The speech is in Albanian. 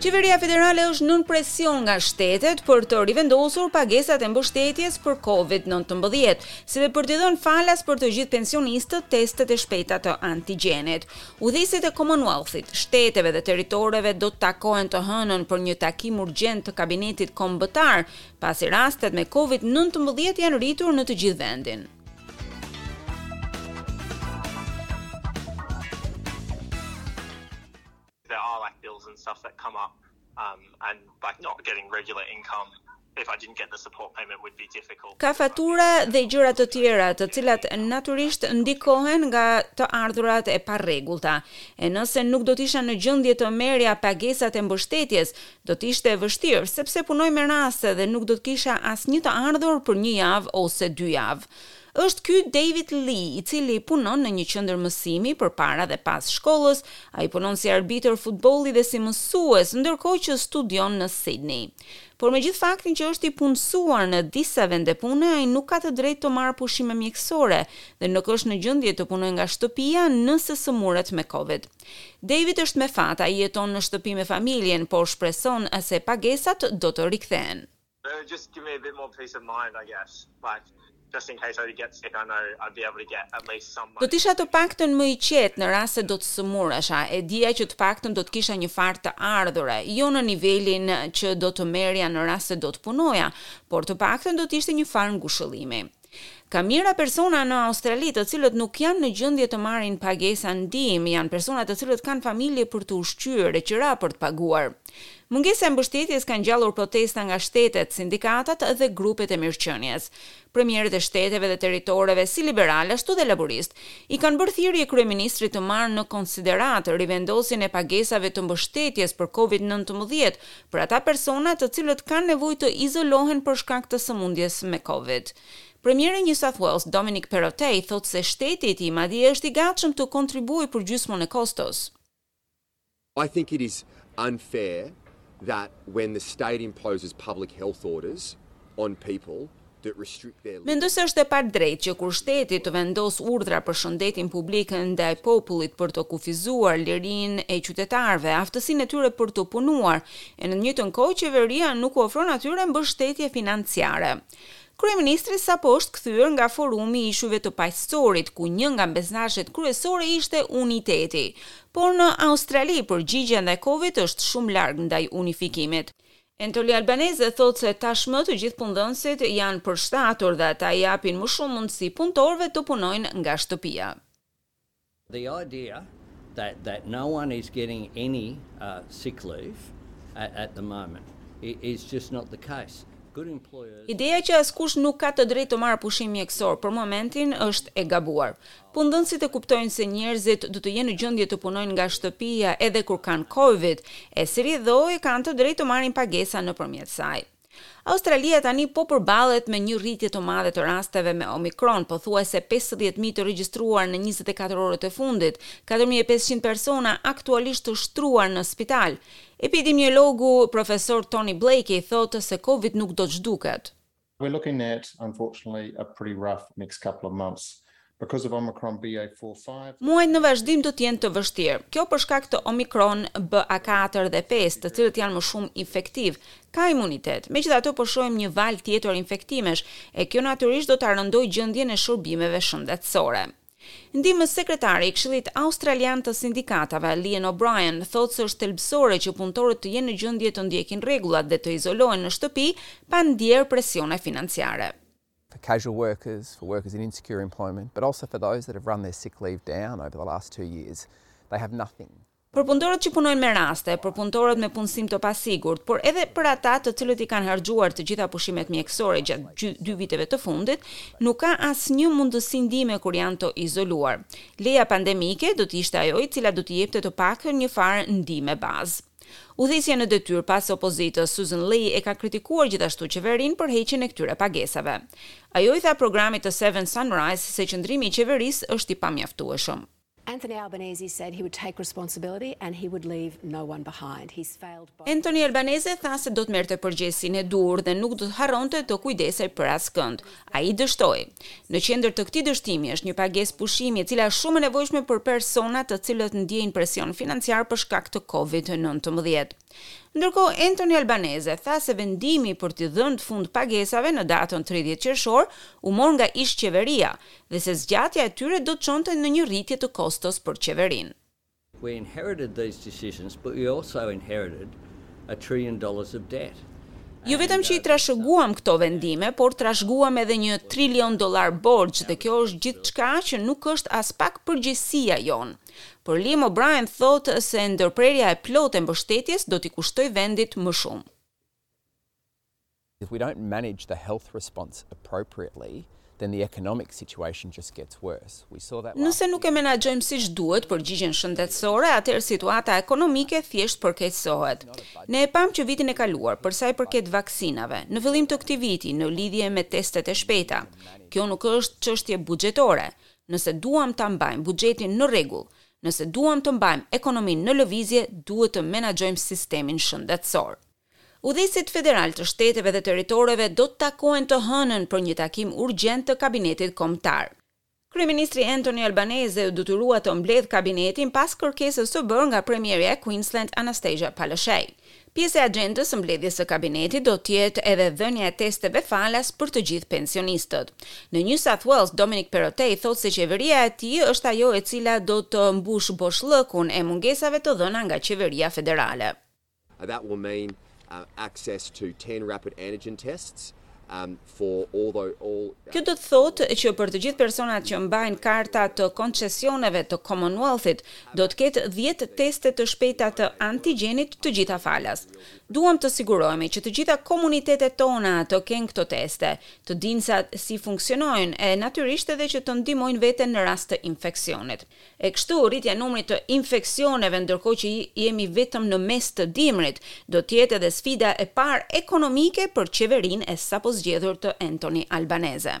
Qeveria federale është nën presion nga shtetet për të rivendosur pagesat e mbështetjes për COVID-19, si dhe për të dhënë falas për të gjithë pensionistët testet e shpejta të antigjenit. Udhëheqësit e Commonwealth-it, shteteve dhe territoreve do të takohen të hënën për një takim urgjent të kabinetit kombëtar pasi rastet me Covid nëntëmbëdhjetë janë rritur në të gjithë vendin. Um, Ka fatura dhe gjëra të tjera, të cilat natyrisht ndikohen nga të ardhurat e parregullta. E nëse nuk do të isha në gjendje të merrja pagesat e mbështetjes, Do të ishte e vështirë, sepse punoj me raste dhe nuk do të kisha asnjë të ardhur për një javë ose dy javë. Është ky David Lee, i cili punon në një qendër mësimi përpara dhe pas shkollës, ai punon si arbitër futbolli dhe si mësues, ndërkohë që studion në Sydney. Por me gjithë faktin që është i punësuar në disa vende pune, ai nuk ka të drejtë të marrë pushime mjekësore dhe nuk është në gjendje të punojë nga shtëpia nëse sëmuret me Covid. David është me fat, ai jeton në shtëpi me familjen, por shpreson se pagesat do të rikthehen. Do të isha të paktën më i qetë në rast se do të sëmuresha, e dija që të paktën do të kisha një farë të ardhure, jo në nivelin që do të merrja në rast se do të punoja, por të paktën do të ishte një farë ngushëllimi. Ka mijëra persona në Australi të cilët nuk janë në gjendje të marrin pagesa ndihmë, janë persona të cilët kanë familje për të ushqyer e qira për të paguar. Mungesa e mbështetjes ka ngjallur protesta nga shtetet, sindikatat dhe grupet e mirëqenies. Premierët e shteteve dhe territoreve, si liberalë ashtu dhe laburistë, i kanë bërë thirrje kryeministrit të marrë në konsideratë rivendosjen e pagesave të mbështetjes për Covid nëntëmbëdhjetë për ata persona të cilët kanë nevojë të izolohen për shkak të sëmundjes me Covid. Premieri i New South Wales, Dominic Perrottet, thotë se shteti i tij madje është i gatshëm të kontribuojë për gjysmën e kostos. I think it is unfair that when the state imposes public health orders on people Mendoj se është e padrejtë që kur shteti të vendosë urdhra për shëndetin publik ndaj popullit për të kufizuar lirinë e qytetarëve, aftësinë e tyre për të punuar, e në të njëjtën kohë qeveria nuk u ofron atyre mbështetje financiare. Kryeministri sapo është kthyer nga Forumi i Ishujve të Paqësorit, ku një nga mesazhet kryesore ishte uniteti. Por në Australi përgjigjja ndaj Covid është shumë larg ndaj unifikimit. Anthony Albanese thotë se tashmë të gjithë punëdhënësit janë përshtatur dhe ata i japin më shumë mundësi punëtorëve të punojnë nga shtëpia. The idea that that no one is getting any sick leave at at the moment is just not the case. Good employers. Ideja që askush nuk ka të drejtë të marrë pushim mjekësor për momentin është e gabuar. Punëdhënësit e kuptojnë se njerëzit do të jenë në gjendje të punojnë nga shtëpia edhe kur kanë covid, e si rrjedhojë kanë të drejtë të marrin pagesa nëpërmjet saj. Australia tani po përballet me një rritje të madhe të rasteve me Omicron, pothuajse pesëdhjetë mijë të regjistruar në njëzet e katër orët e fundit, katër mijë e pesëqind persona aktualisht të shtruar në spital. Epidemiologu, profesor Tony Blakely thotë se covid nuk do të zhduket. We're looking at unfortunately a pretty rough next couple of months because of Omicron BA four, five. Muajt në vazhdim do të jenë të vështirë. Kjo për shkak të Omicron BA katër dhe pesë, të cilët janë më shumë infektivë. Ka imunitet, megjithatë po shohim një valë tjetër infektimesh, e kjo natyrisht do ta rëndojë gjendjen e shërbimeve shëndetësore. Ndihmës sekretari i Këshillit Australian të Sindikatave, Liam O'Brien, thotë se është thelbësore që punëtorët të jenë në gjendje të ndjekin rregullat dhe të izolohen në shtëpi pa ndjerë presione financiare. for casual workers, for workers in insecure employment, but also for those that have run their sick leave down over the last two years. They have nothing. Për punëtorët që punojnë me raste, për punëtorët me punësim të pasigurt, por edhe për ata të cilët i kanë harxhuar të gjitha pushimet mjekësore gjatë dy viteve të fundit, nuk ka asnjë mundësi ndihme kur janë të izoluar. Leja pandemike do të ishte ajo e cila do t'i jepte të paktën një farë ndihme bazë. Udhëheqësja në detyrë pas opozitës, Sussan Ley e ka kritikuar gjithashtu qeverinë për heqjen e këtyre pagesave. Ajo i tha programit të Seven Sunrise se qëndrimi i qeverisë është i pamjaftueshëm. Anthony Albanese said he would take responsibility and he would leave no one behind. He's failed both. Anthony Albanese tha se do të merrte përgjegjësinë e duhur dhe nuk do të harronte të kujdesej për askënd. Ai dështoi, Në qendër të këtij dështimi është një pagesë pushimi e cila është shumë e nevojshme për persona të cilët ndjejnë presion financiar për shkak të Covid nëntëmbëdhjetë. Ndërkohë, Anthony Albanese tha se vendimi për t'i dhënë fund pagesave në datën tridhjetë qershor u mor nga ish-qeveria dhe se zgjatja e tyre do të çonte në një rritje të kostos për qeverinë. We inherited these decisions but we also inherited a trillion dollars of debt. Jo vetëm që i trashëguam këto vendime, por trashëguam edhe një trilion dollarë borxh dhe kjo është gjithçka që nuk është aspak përgjegjësia jonë. Por Liam O'Brien thotë se ndërprerja e plotë e mbështetjes do t'i kushtojë vendit më shumë. If we don't manage the health response appropriately, then the economic situation just gets worse. We saw that. Nëse nuk e menaxhojmë siç duhet përgjigjen shëndetësore, atëherë situata ekonomike thjesht përkeqësohet. Ne e pamë që vitin e kaluar, për sa i përket vaksinave, në fillim të këtij viti, në lidhje me testet e shpejta. Kjo nuk është çështje buxhetore. Nëse duam ta mbajmë buxhetin në rregull, nëse duam të mbajmë ekonominë në lëvizje, duhet të menaxhojmë sistemin shëndetësor. Udhëheqësit federalë të shteteve dhe territoreve do të takohen të hënën për një takim urgjent të kabinetit kombëtar. Kryeministri Anthony Albanese u detyrua të mbledhë kabinetin pas kërkesës së bërë nga premierja e Queensland Annastacia Palaszczuk. Pjesë e axhendës së mbledhjes së kabinetit do të jetë edhe dhënia e testeve falas për të gjithë pensionistët. Në New South Wales, Dominic Perrottet thotë se qeveria e tij është ajo e cila do të mbushë boshllëkun e mungesave të dhëna nga qeveria federale. Kjo do të thotë që për të gjithë personat që mbajnë karta të koncesioneve të Commonwealth-it, do të ketë dhjetë teste të shpejta të antigjenit të gjitha falas. Duam të sigurohemi që të gjitha komunitetet tona të kenë këto teste, të dinë se si funksionojnë e natyrisht edhe që të ndihmojnë veten në rast të infeksionit. E kështu, rritja e numrit të infeksioneve ndërkohë që jemi vetëm në mes të dimrit, do të jetë edhe sfida e parë ekonomike për qeverinë e sapozgjedhur të Anthony Albanese.